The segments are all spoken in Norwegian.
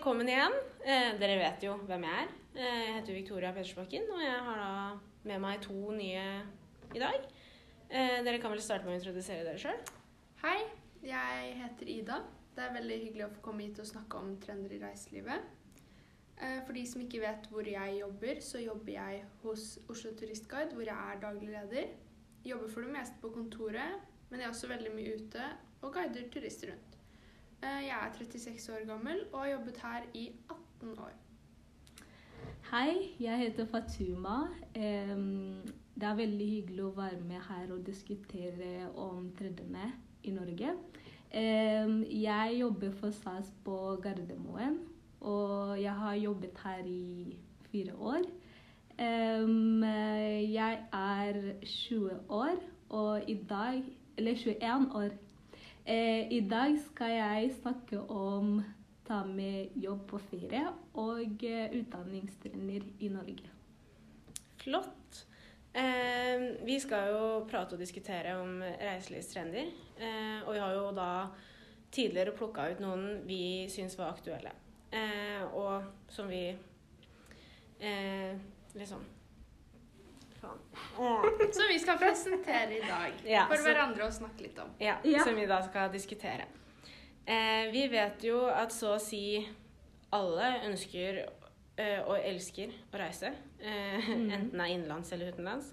velkommen igjen. Eh, dere vet jo hvem jeg er. Eh, jeg heter Victoria Pedersbakken, og jeg har da med meg to nye i dag. Eh, dere kan vel starte med å introdusere dere sjøl? Hei, jeg heter Ida. Det er veldig hyggelig å få komme hit og snakke om trender i reiselivet. For de som ikke vet hvor jeg jobber, så jobber jeg hos Oslo Turistguide, hvor jeg er daglig leder. Jobber for det meste på kontoret, men jeg er også veldig mye ute og guider turister rundt. Eh, Jeg er 36 år gammel og har jobbet her i 18 år. Hei, jeg heter Fatuma. Det er veldig hyggelig å være med her og diskutere om trendene i Norge. Jeg jobber for SAS på Gardermoen, og jeg har jobbet her i fire år. Jeg er 20 år, og i dag Eller 21 år. Eh, I dag skal jeg snakke om ta med jobb på ferie og eh, utdanningstrender i Norge. Flott. Eh, vi skal jo prate og diskutere om reiselivstrender. Eh, og vi har jo da tidligere plukka ut noen vi syns var aktuelle. Eh, og som vi liksom Faen. Så vi skal presentere i dag Ja, for så- hverandre å snakke litt om. Ja, Ja. som vi da skal diskutere. Eh, vi vet jo at så å si alle ønsker eh, og elsker å reise. Eh, Mm. Enten det er innenlands eller utenlands.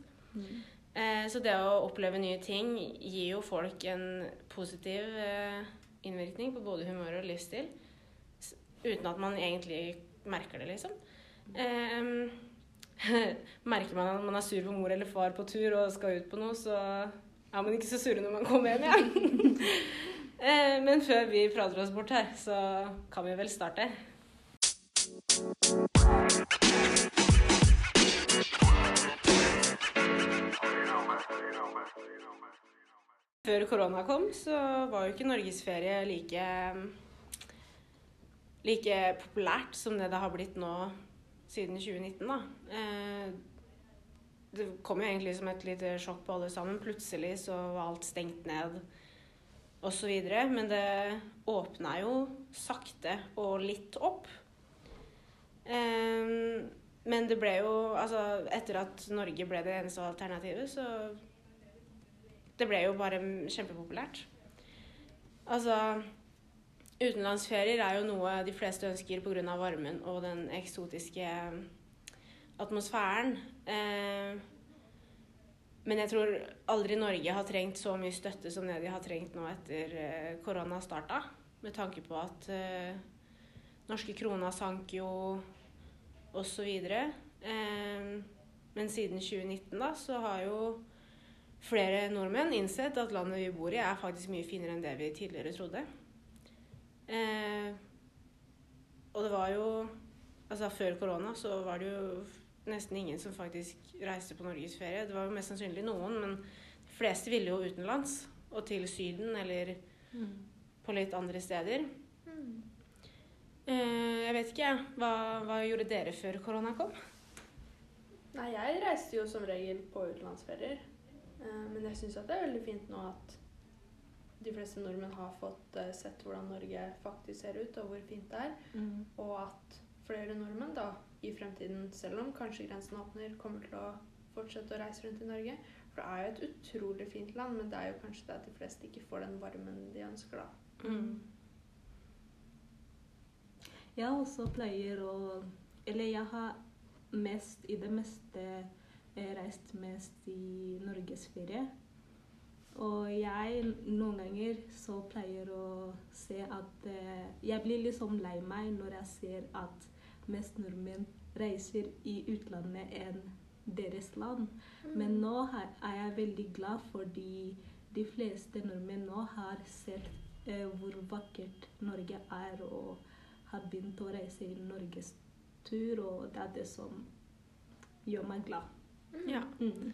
Eh, så det å oppleve nye ting gir jo folk en positiv eh, innvirkning på både humør og livsstil. Uten at man egentlig merker det, liksom. Eh, merker man at man er sur på mor eller far på tur og skal ut på noe, så er man ikke så sur når man kommer hjem igjen. Eh, Men før vi prater oss bort her, så kan vi vel starte. Før korona kom, så var jo ikke norgesferie like like populært som det det har blitt nå siden 2019, da. Eh, Det kom jo egentlig som et lite sjokk på alle sammen. Plutselig så var alt stengt ned osv. Men det åpna jo sakte og litt opp. Eh, Men det ble jo Altså, etter at Norge ble det eneste alternativet, så Det ble jo bare kjempepopulært. Altså Utenlandsferier er jo noe de fleste ønsker pga. varmen og den eksotiske atmosfæren. Eh, men jeg tror aldri Norge har trengt så mye støtte som det de har trengt nå etter eh, korona starta. Med tanke på at eh, norske krona sank jo osv. Men siden 2019 da, så har jo flere nordmenn innsett at landet vi bor i er faktisk mye finere enn det vi tidligere trodde. Eh, og det var jo Altså før korona så var det jo nesten ingen som faktisk reiste på norgesferie. Det var jo mest sannsynlig noen, men de fleste ville jo utenlands. Og til Syden eller på litt andre steder. Eh, jeg vet ikke, jeg. Hva, hva gjorde dere før korona kom? Nei, jeg reiste jo som regel på utenlandsferier. Eh, Men jeg syns det er veldig fint nå at de fleste nordmenn har fått eh, sett hvordan Norge faktisk ser ut, og hvor fint det er. Mm. Og at flere nordmenn da i fremtiden, selv om kanskje grensen åpner, kommer til å fortsette å reise rundt i Norge. For det er jo et utrolig fint land, men det er jo kanskje det at de fleste ikke får den varmen de ønsker, da. Mm. Jeg også pleier å Eller jeg har mest, i det meste eh, reist mest i norgesferie. Og jeg noen ganger så pleier å se at eh, Jeg blir liksom lei meg når jeg ser at mest nordmenn reiser i utlandet enn deres land. Men nå er jeg veldig glad fordi de fleste nordmenn nå har sett eh, hvor vakkert Norge er og har begynt å reise i Norges tur, og det er det som gjør meg glad. Ja. Mm.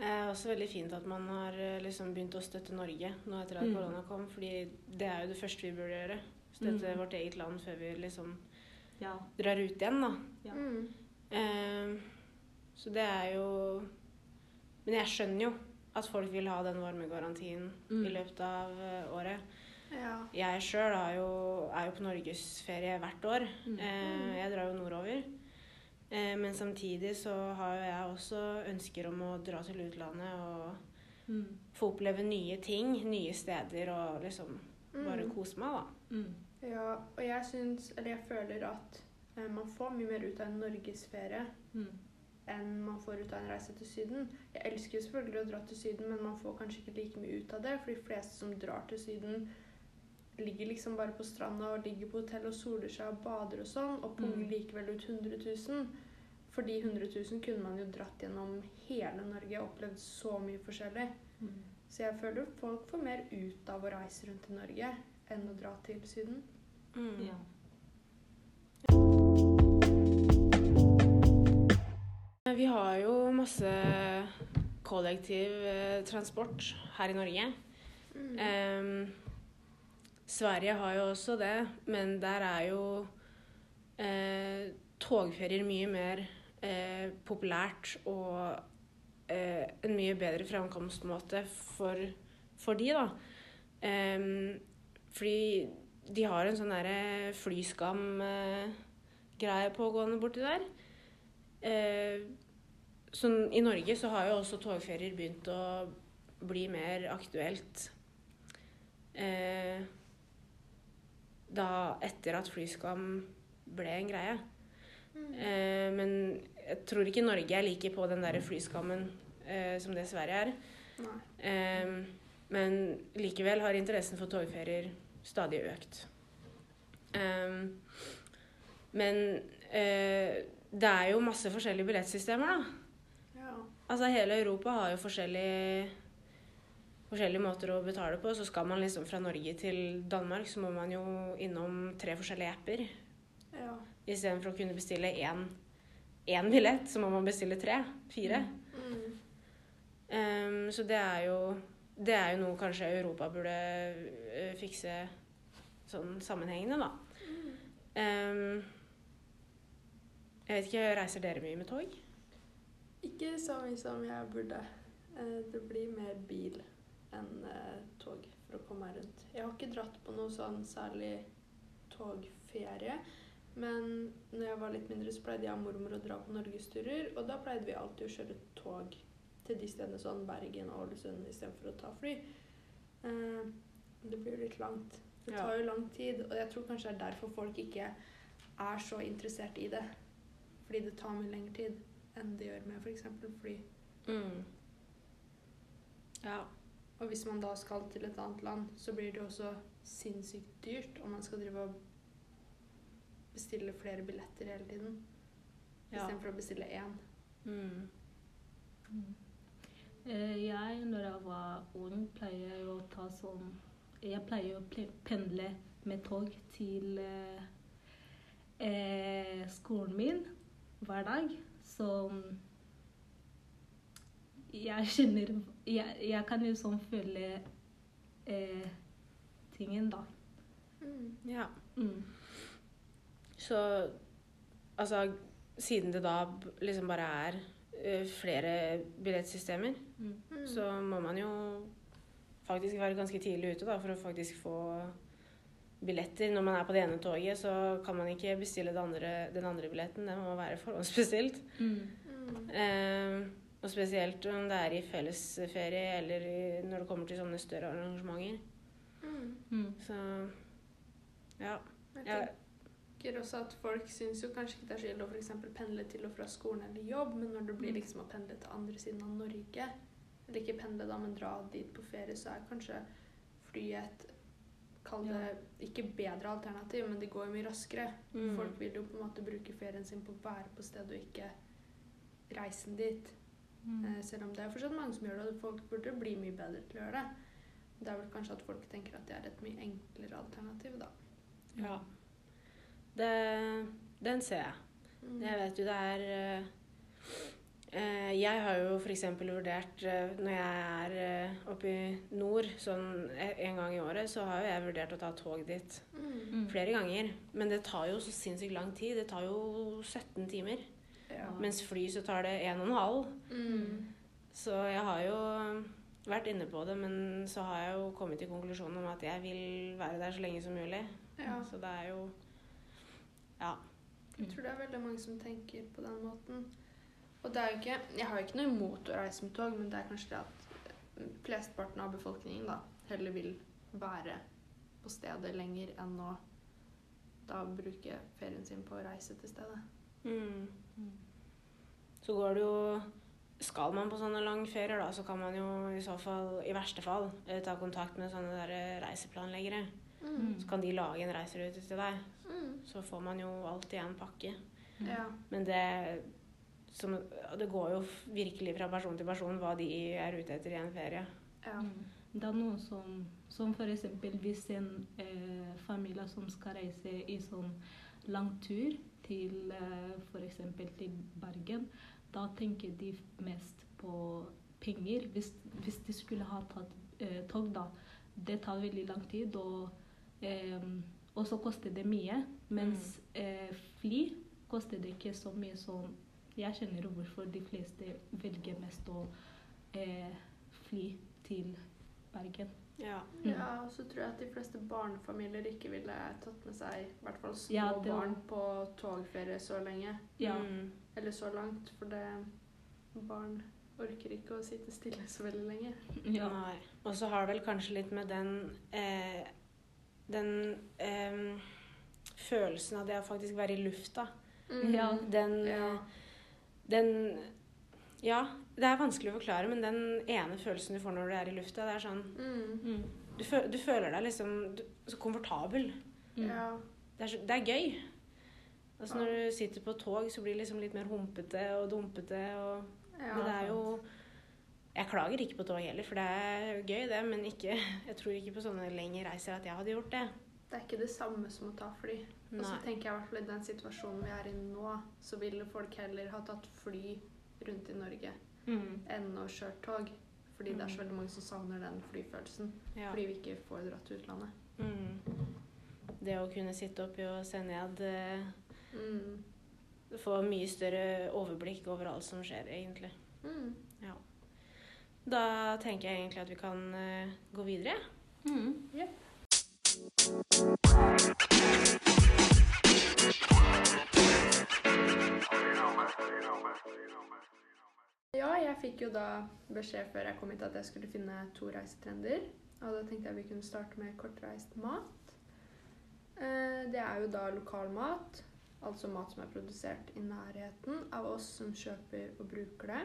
Det er også veldig fint at man har eh, liksom begynt å støtte Norge nå etter at Mm. korona kom, fordi det er jo det første vi burde gjøre. Støtte Mm. vårt eget land før vi liksom Ja. drar ut igjen, da. Ja. Mm. Eh, så det er jo Men jeg skjønner jo at folk vil ha den varmegarantien Mm. i løpet av eh, året. Ja. Jeg sjøl er jo på norgesferie hvert år. Mm. Eh, jeg drar jo nordover. Eh, men samtidig så har jo jeg også ønsker om å dra til utlandet og Mm. få oppleve nye ting, nye steder og liksom bare Mm. kose meg, da. Mm. ja. Og jeg syns, eller jeg føler at eh, man får mye mer ut av en norgesferie Mm. enn man får ut av en reise til Syden. Jeg elsker jo selvfølgelig å dra til Syden, men man får kanskje ikke like mye ut av det. For de fleste som drar til Syden, ligger liksom bare på stranda og ligger på hotell og soler seg og bader og sånn, og punger Mm. likevel ut 100 000. For de 100 000 kunne man jo dratt gjennom hele Norge og opplevd så mye forskjellig. Mm. Så jeg føler folk får mer ut av å reise rundt i Norge enn å dra til Syden. Mm. Ja. Vi har jo masse kollektiv eh, transport her i Norge. Mm. Em, Sverige har jo også det, men der er jo eh, togferier mye mer eh, populært og eh, en mye bedre framkomstmåte for, for de, da. Fordi de har en sånn derre flyskam-greie pågående borti der. Eh, sånn, I Norge så har jo også togferier begynt å bli mer aktuelt. Eh, da etter at flyskam ble en greie. Mm. Eh, men jeg tror ikke Norge er like på den der flyskammen eh, som det Sverige er. Nei. Eh, men likevel har interessen for togferier stadig økt. Eh, men eh, det er jo masse forskjellige billettsystemer, da. Ja. Altså hele Europa har jo forskjellige, forskjellige måter å betale på. Så skal man liksom fra Norge til Danmark, så må man jo innom tre forskjellige apper. ja. Istedenfor å kunne bestille én, én billett, så må man bestille tre. Fire. Mm. Ehm, så det er jo det er jo noe kanskje Europa burde eh, fikse sånn sammenhengende, da. Mm. Um, jeg vet ikke, reiser dere mye med tog? Ikke så mye som jeg burde. Eh, Det blir mer bil enn eh, tog for å komme meg rundt. Jeg har ikke dratt på noe sånn særlig togferie. Men når jeg var litt mindre, så pleide jeg og mormor å dra på norgesturer. Og da pleide vi alltid å kjøre tog til de stedene sånn Bergen og Ålesund istedenfor å ta fly. Eh, Det blir jo litt langt. Det tar jo lang tid, og jeg tror kanskje det er derfor folk ikke er så interessert i det. Fordi det tar mye lengre tid enn det gjør med f.eks. fly. Mm. Ja. Og hvis man da skal til et annet land, så blir det også sinnssykt dyrt om man skal drive og bestille flere billetter hele tiden. Ja. Istedenfor å bestille én. Mm. Mm. Eh, Jeg, når jeg var ung, pleier jeg å ta sånn Jeg pleier å pendle med tog til eh, eh, skolen min hver dag. Så jeg kjenner Jeg, jeg kan sånn føle eh, tingen, da. ja. Mm. Så altså Siden det da liksom bare er eh, flere billettsystemer, Mm. Mm. så må man jo faktisk være ganske tidlig ute da, for å faktisk få billetter. Når man er på det ene toget, så kan man ikke bestille det andre, den andre billetten. Den må være forhåndsbestilt. Mm. Mm. Og spesielt om det er i fellesferie eller i, når det kommer til sånne større arrangementer. Mm. Så ja. Jeg ja. tenker også at folk syns jo kanskje ikke det er så ille å for eksempel pendle til og fra skolen eller jobb, men når det blir Mm. liksom å pendle til andre siden av Norge, eller ikke pendle da, men dra dit på ferie, så er kanskje flyet et Kall det ikke bedre alternativ, men det går jo mye raskere. Mm. Folk vil jo på en måte bruke ferien sin på å være på stedet og ikke reisen dit. Mm. Eh, selv om det er fortsatt mange som gjør det, og folk burde bli mye bedre til å gjøre det. Det er vel kanskje at folk tenker at det er et mye enklere alternativ, da. ja. Det, den ser jeg. Mm. Jeg vet jo det er eh, eh, Jeg har jo f.eks. vurdert eh, når jeg er oppe i nord sånn en gang i året, så har jo jeg vurdert å ta tog dit Mm. Mm. flere ganger. Men det tar jo så sinnssykt lang tid. Det tar jo 17 timer. Ja. Mens fly så tar det 1 12. Mm. Så jeg har jo vært inne på det, men så har jeg jo kommet til konklusjonen om at jeg vil være der så lenge som mulig. Ja. Så det er jo Ja. Jeg tror det er veldig mange som tenker på den måten. Og det er jo ikke Jeg har jo ikke noe imot å reise med tog, men det er kanskje det at flesteparten av befolkningen da heller vil være på stedet lenger enn å da bruke ferien sin på å reise til stedet. Mm. Så går det jo Skal man på sånne lange ferier, da, så kan man jo i så fall, i verste fall, eh, ta kontakt med sånne der eh, reiseplanleggere. Mm. Så kan de lage en reiserute til deg. Mm. Så får man jo alt i en pakke. Ja. Men det som, det går jo virkelig fra person til person hva de er ute etter i en ferie. ja. Mm. Det er noe som, som eksempel hvis en eh, familie som skal reise i sånn lang tur til f.eks. for eksempel til Bergen, da tenker de mest på penger. Hvis, hvis de skulle ha tatt eh, tog, da. Det tar veldig lang tid, og, eh, så koster det mye. Mens eh, fly koster det ikke så mye som Jeg kjenner hvorfor de fleste velger mest å eh, fly til Bergen. Ja. ja, og så tror jeg at de fleste barnefamilier ikke ville tatt med seg i hvert fall små Ja, det var- barn på togferie så lenge. Ja. Mm. Eller så langt, for det barn orker ikke å sitte stille så veldig lenge. Ja. Nei. Og så har det vel kanskje litt med den eh, Den eh, følelsen av det å faktisk være i lufta. Ja. Den, Mm. Ja. den Ja, det er vanskelig å forklare, men den ene følelsen du får når du er i lufta, det er sånn Mm. Mm. Du, fø du føler deg liksom du, så komfortabel. Mm. Ja. Det er, så, det er gøy. Altså Ja. Når du sitter på tog, så blir det liksom litt mer humpete og dumpete. Og, ja. men det er jo Jeg klager ikke på tog heller, for det er gøy, det. Men ikke, jeg tror ikke på sånne lengre reiser at jeg hadde gjort det. Det er ikke det samme som å ta fly. Og så tenker jeg i hvert fall i den situasjonen vi er i nå, så ville folk heller ha tatt fly rundt i Norge Mm. enn å kjøre tog. Fordi det er så veldig mange som savner den flyfølelsen. Ja. Fordi vi ikke får dratt til utlandet. Mm. Det å kunne sitte oppi og se ned eh, Mm. Få mye større overblikk over alt som skjer, egentlig. Mm. Da tenker jeg egentlig at vi kan uh, gå videre. Mm. Ja, jeg fikk jo da beskjed før jeg kom hit at jeg skulle finne to reisetrender. Og da tenkte jeg vi kunne starte med kortreist mat. Eh, Det er jo da lokal mat, altså mat som er produsert i nærheten av oss som kjøper og bruker det.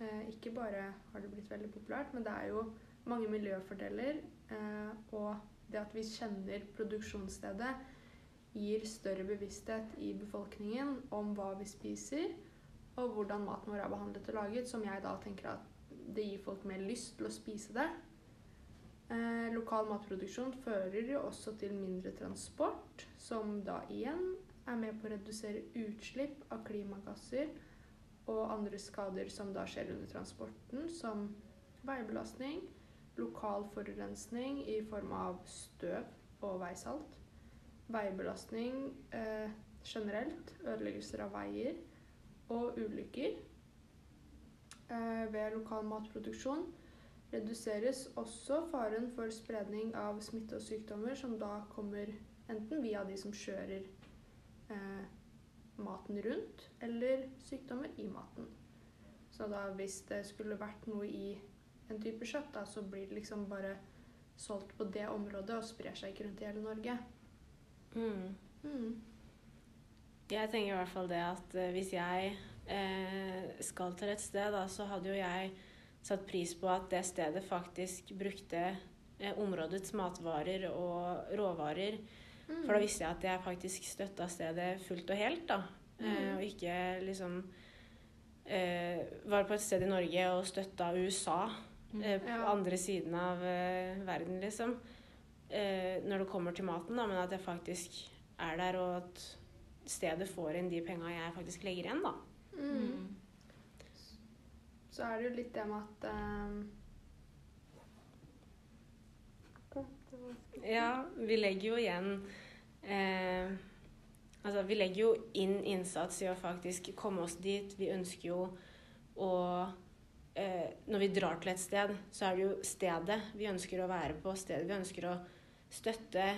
Eh, Ikke bare har det blitt veldig populært, men det er jo mange miljøfordeler. eh, Og det at vi kjenner produksjonsstedet, gir større bevissthet i befolkningen om hva vi spiser, og hvordan maten vår er behandlet og laget, som jeg da tenker at det gir folk mer lyst til å spise det. Eh, lokal matproduksjon fører jo også til mindre transport, som da igjen er med på å redusere utslipp av klimagasser og andre skader som da skjer under transporten, som veibelastning, lokal forurensning i form av støv og veisalt, veibelastning eh, generelt, ødeleggelser av veier, og ulykker. Eh, ved lokal matproduksjon reduseres også faren for spredning av smitte og sykdommer, som da kommer enten via de som kjører eh, maten rundt, eller sykdommer i maten. Så da hvis det skulle vært noe i en type kjøtt, da, så blir det liksom bare solgt på det området og sprer seg ikke rundt i hele Norge. Mm. Mm. Jeg tenker i hvert fall det at eh, hvis jeg eh, skal til et sted, da, så hadde jo jeg satt pris på at det stedet faktisk brukte eh, områdets matvarer og råvarer. Mm. For da visste jeg at jeg faktisk støtta stedet fullt og helt, da. Eh, Mhm. og ikke liksom eh, Var på et sted i Norge og støtta USA eh, på Ja. andre siden av eh, verden, liksom. Eh, når det kommer til maten, da, men at jeg faktisk er der, og at stedet får inn de penga jeg faktisk legger igjen, da. Mm. Så er det jo litt det med at um Ja, vi legger jo igjen eh, Altså, vi legger jo inn innsats i å faktisk komme oss dit. Vi ønsker jo å eh, Når vi drar til et sted, så er det jo stedet vi ønsker å være på, stedet vi ønsker å støtte,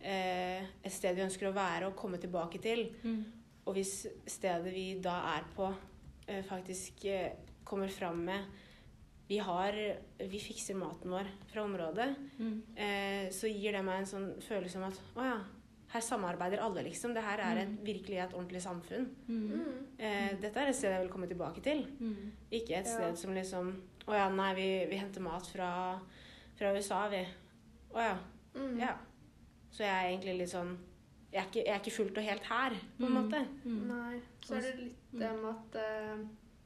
eh, et sted vi ønsker å være og komme tilbake til. Mm. Og hvis stedet vi da er på, eh, faktisk eh, kommer fram med vi, har, vi fikser maten vår fra området, Mm. eh, så gir det meg en sånn følelse om at å ja, her samarbeider alle, liksom. Det her er et, virkelig et ordentlig samfunn. Mm. Mm. Eh, dette er et sted jeg vil komme tilbake til. Mm. Ikke et Ja. sted som liksom Å ja, nei, vi, vi henter mat fra, fra USA, vi. Å ja. Mm. Ja. Så jeg er egentlig litt sånn Jeg er ikke, jeg er ikke fullt og helt her, på en Mm. måte. Mm. Nei. Så er det litt det med at eh,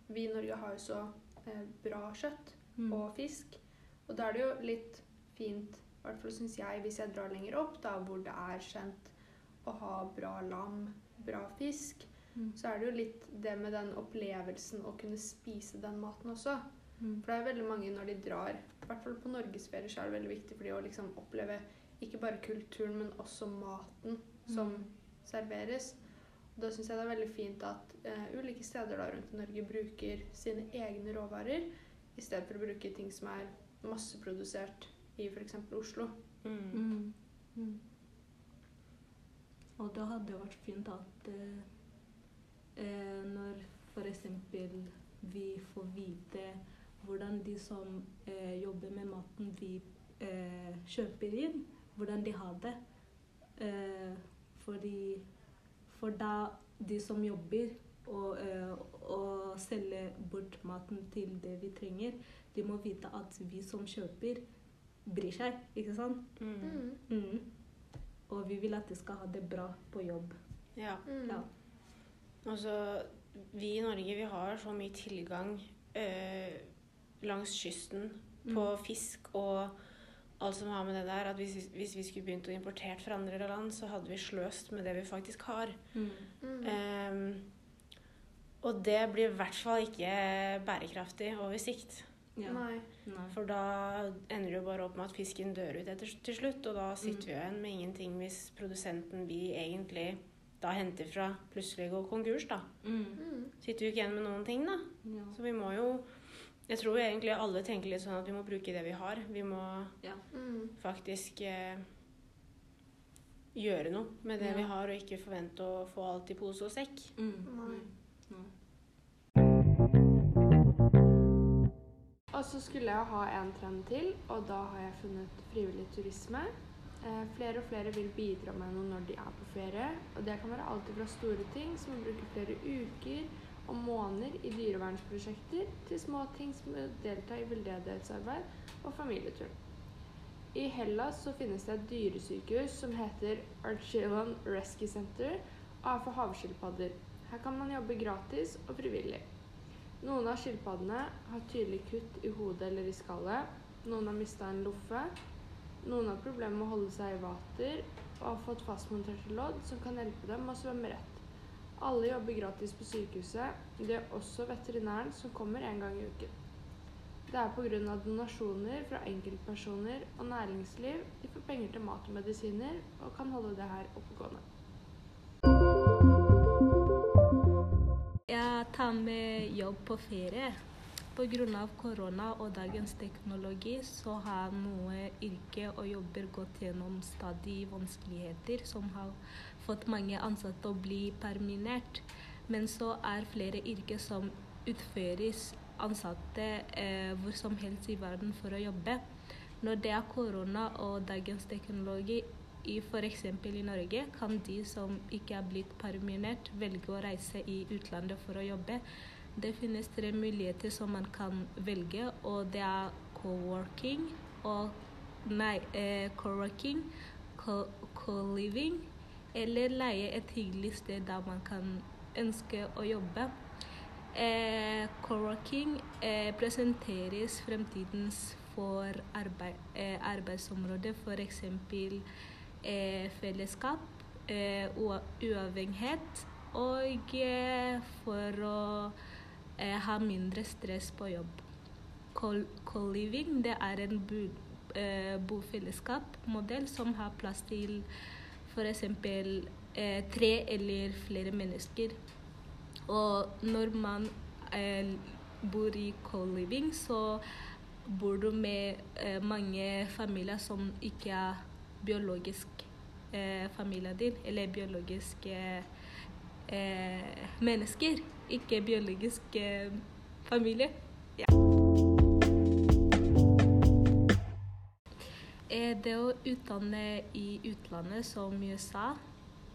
vi i Norge har jo så eh, bra kjøtt Mm. og fisk. Og da er det jo litt fint, i hvert fall syns jeg, hvis jeg drar lenger opp, da hvor det er kjent å ha bra lam, bra fisk, Mm. så er det jo litt det med den opplevelsen å kunne spise den maten også. Mm. For det er veldig mange når de drar, i hvert fall på norgesferie, så er det veldig viktig for de å liksom oppleve ikke bare kulturen, men også maten som Mm. serveres. Og da syns jeg det er veldig fint at uh, ulike steder da rundt i Norge bruker sine egne råvarer, i stedet for å bruke ting som er masseprodusert i f.eks. Oslo. Mm. Mm. Mm. Og det hadde vært fint at uh, uh, når f.eks. vi får vite hvordan de som eh, jobber med maten vi eh, kjøper inn, hvordan de har det. Eh, fordi For da de som jobber og, eh, og selger bort maten til det vi trenger, de må vite at vi som kjøper, bryr seg, ikke sant? Mm. Mm. Og vi vil at de skal ha det bra på jobb. Ja. Mm. Ja. Altså, vi i Norge, vi har så mye tilgang eh, langs kysten på fisk og alt som har med det der, at hvis, hvis vi skulle begynt å importere fra andre land, så hadde vi sløst med det vi faktisk har. Mm. Mm. Um, og det blir i hvert fall ikke bærekraftig over sikt. Ja. Nei. Nei. For da ender det jo bare opp med at fisken dør ut etter, til slutt, og da sitter vi jo igjen med ingenting hvis produsenten vi egentlig da henter fra, plutselig går konkurs, da. Mm. Mm. Sitter vi ikke igjen med noen ting, da. Ja. Så vi må jo Jeg tror egentlig alle tenker litt sånn at vi må bruke det vi har. Vi må Mm. faktisk eh, gjøre noe med det Ja. vi har, og ikke forvente å få alt i pose og sekk. Mm. Nei. Nei. Og så skulle jeg ha en trend til, og da har jeg funnet frivillig turisme. Eh, flere og flere vil bidra med noe når de er på ferie. Og det kan være alt fra store ting, som å bruke flere uker og måneder i dyrevernsprosjekter, til små ting som å delta i veldedighetsarbeid og familietur. I Hellas så finnes det et dyresykehus som heter Archilon Rescue Center og er for havskilpadder. Her kan man jobbe gratis og frivillig. Noen av skilpaddene har tydelig kutt i hodet eller i skallet. Noen har mista en loffe. Noen har problemer med å holde seg i vater og har fått fastmonterte lodd som kan hjelpe dem å svømme rett. Alle jobber gratis på sykehuset. Det er også veterinæren som kommer en gang i uken. Det er pga. donasjoner fra enkeltpersoner og næringsliv de får penger til mat og medisiner, og kan holde det her oppegående. Jeg tar med jobb på ferie. Pga. korona og dagens teknologi så har noe yrke og jobber gått gjennom stadig vanskeligheter, som har fått mange ansatte å bli perminert. Men så er flere yrker som utføres ansatte eh, hvor som helst i verden for å jobbe. Når det er korona og dagens teknologi, i f.eks. i Norge kan de som ikke er blitt perminert, velge å reise i utlandet for å jobbe. Det finnes tre muligheter som man kan velge, og det er co-working og Nei, eh, co-working, co- co-living, eller leie et hyggelig sted der man kan ønske å jobbe. Eh, co-working eh, presenteres fremtidens for arbeid, eh, arbeidsområder, f.eks eh, fellesskap, eh, uavhengighet og eh, for å eh, ha mindre stress på jobb. Co- Co-living er en eh, bofellesskapmodell som har plass til f.eks. Eh, tre eller flere mennesker. Og når man eh, bor i co-living, så bor du med eh, mange familier som ikke er biologisk eh, familien din, eller biologiske eh, mennesker. Ikke biologisk eh, familie. Ja. Det å utdanne i utlandet som USA,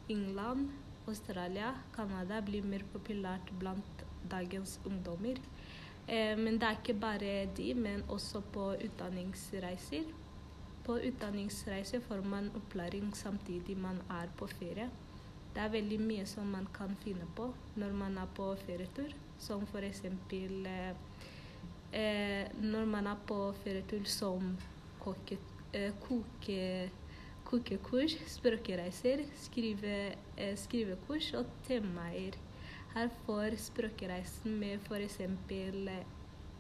England, Australia, Canada blir mer populært blant dagens ungdommer. Eh, men det er ikke bare de, men også på utdanningsreiser. På utdanningsreiser får man opplæring samtidig man er på ferie. Det er veldig mye som man kan finne på når man er på ferietur, som eksempel eh, eh, når man er på ferietur som koke, eh, koke, kokekurs, språkreiser, skrive, eh, skrivekurs og temaer. Her får språkreisen med f.eks.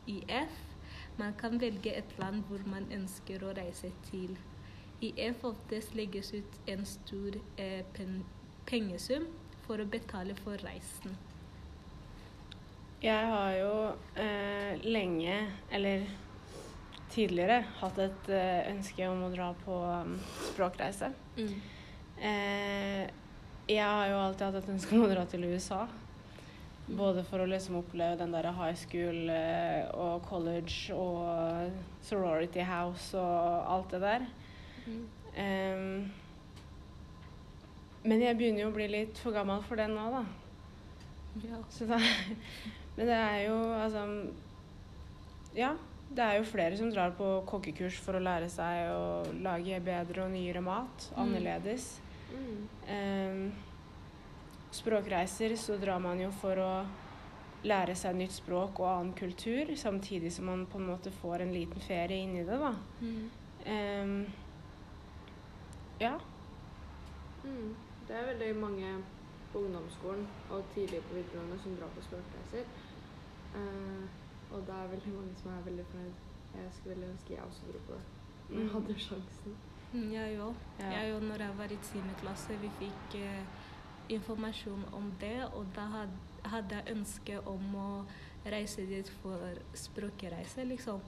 IF. Man kan velge et land hvor man ønsker å reise til. IF oftest legges ut en stor eh, pen pengesum for å betale for reisen. Jeg har jo eh, lenge, eller tidligere, hatt et eh, ønske om å dra på um, språkreise. Mm. jeg har jo alltid hatt et ønske om å dra til USA. Både for å liksom oppleve den der high school eh, og college og sorority house og alt det der. Em, men jeg begynner jo å bli litt for gammel for det nå, da. Ja. Er, men det er jo altså Ja, det er jo flere som drar på kokkekurs for å lære seg å lage bedre og nyere mat. Mm. Annerledes. Mm. Eh, språkreiser så drar man jo for å lære seg nytt språk og annen kultur, samtidig som man på en måte får en liten ferie inni det, da. Em, ja. Mm. Det er veldig mange på ungdomsskolen og tidlig på videregående som drar på språkreiser. Eh, og det er veldig mange som er veldig fornøyd. Jeg skulle veldig ønske jeg også dro på det. Men jeg Mm. hadde sjansen. Mm, Jeg òg. Ja. Jeg òg når jeg var i tiende klasse, vi fikk eh, informasjon om det, og da hadde jeg ønske om å reise dit for språkreise, liksom.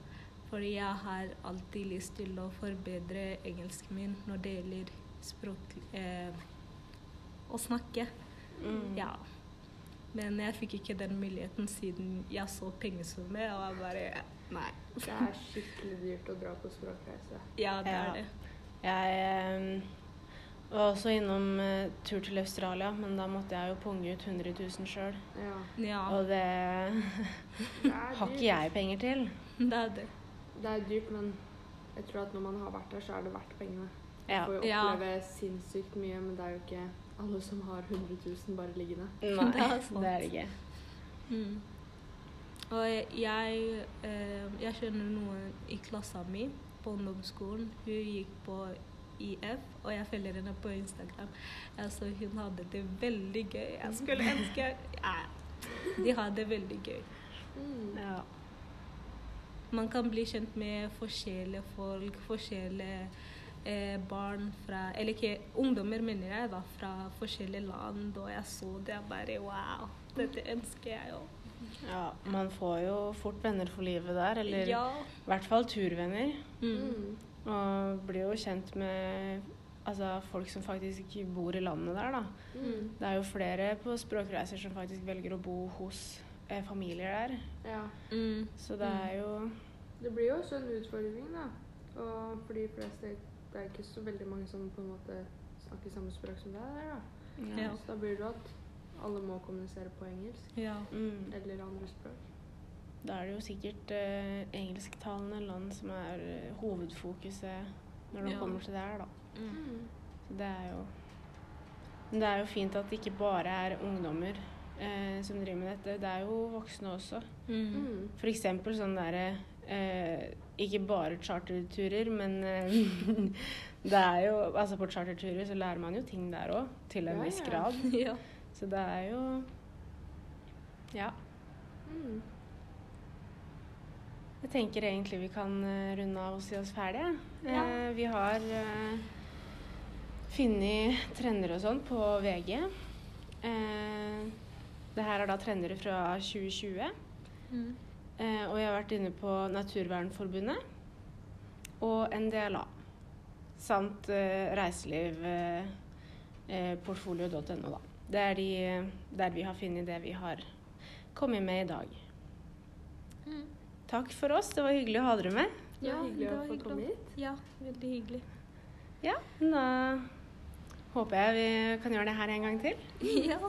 Fordi jeg har alltid lyst til å forbedre engelsken min når det gjelder språk eh, Å snakke. Mm. Ja. Men jeg fikk ikke den muligheten siden jeg så pengesummet, og jeg bare Nei. Det er skikkelig dyrt å dra på språkreise. Ja, det Ja. er det. Jeg em, var også innom eh, tur til Australia, men da måtte jeg jo punge ut 100 000 sjøl. Ja. Ja, Og det Det har ikke jeg penger til. det er det. Det er dyrt, men jeg tror at når man har vært der, så er det verdt pengene. Ja. Du får jo Ja. oppleve sinnssykt mye, men det er jo ikke alle som har 100 000 bare liggende. Nei, Det er sant. det er ikke. Mm. Og jeg, eh, jeg kjenner noen i klassen min på ungdomsskolen. Hun gikk på IF, og jeg følger henne på Instagram. Altså, hun hadde det veldig gøy. Jeg skulle ønske ja, De har det veldig gøy. Mm. Ja. Man kan bli kjent med forskjellige folk, forskjellige eh, barn fra Eller ikke ungdommer, mener jeg, da, fra forskjellige land. Og jeg så det, jeg bare Wow, dette ønsker jeg jo. ja. Man får jo fort venner for livet der, eller Ja. i hvert fall turvenner. Mm. Mm. Og blir jo kjent med altså, folk som faktisk bor i landet der, da. Mm. Det er jo flere på språkreiser som faktisk velger å bo hos eh, familier der. Ja. Mm. Så det er jo Det blir jo også en utfordring, da. Og for de fleste det er ikke så veldig mange som på en måte snakker samme språk som deg der, da. Ja. Så da blir det jo at alle må kommunisere på engelsk ja. mm. eller andre språk. Da er det jo sikkert eh, engelsktalende land som er eh, hovedfokuset når det Ja. kommer til det her, da. Mm. Så det er jo Men det er jo fint at det ikke bare er ungdommer eh, som driver med dette. Det er jo voksne også. Mm. Mm. For eksempel sånn derre eh, Ikke bare charterturer, men eh, det er jo Altså på charterturer så lærer man jo ting der òg, til en Ja, viss grad. ja. Så det er jo Ja. Mm. Jeg tenker egentlig vi kan eh, runde av og si oss ferdige. Ja. Eh, vi har eh, funnet trender og sånn på VG. Eh, det her er da trender fra 2020. Mm. Eh, og jeg har vært inne på Naturvernforbundet og NDLA. Samt eh, reiselivportfolio.no, da. Det er de der vi har funnet det vi har kommet med i dag. Mm. Takk for oss. Det var hyggelig å ha dere med. Ja, det var hyggelig det å få hyggelig. komme hit. Ja, veldig hyggelig. Ja, da håper jeg vi kan gjøre det her en gang til. ja.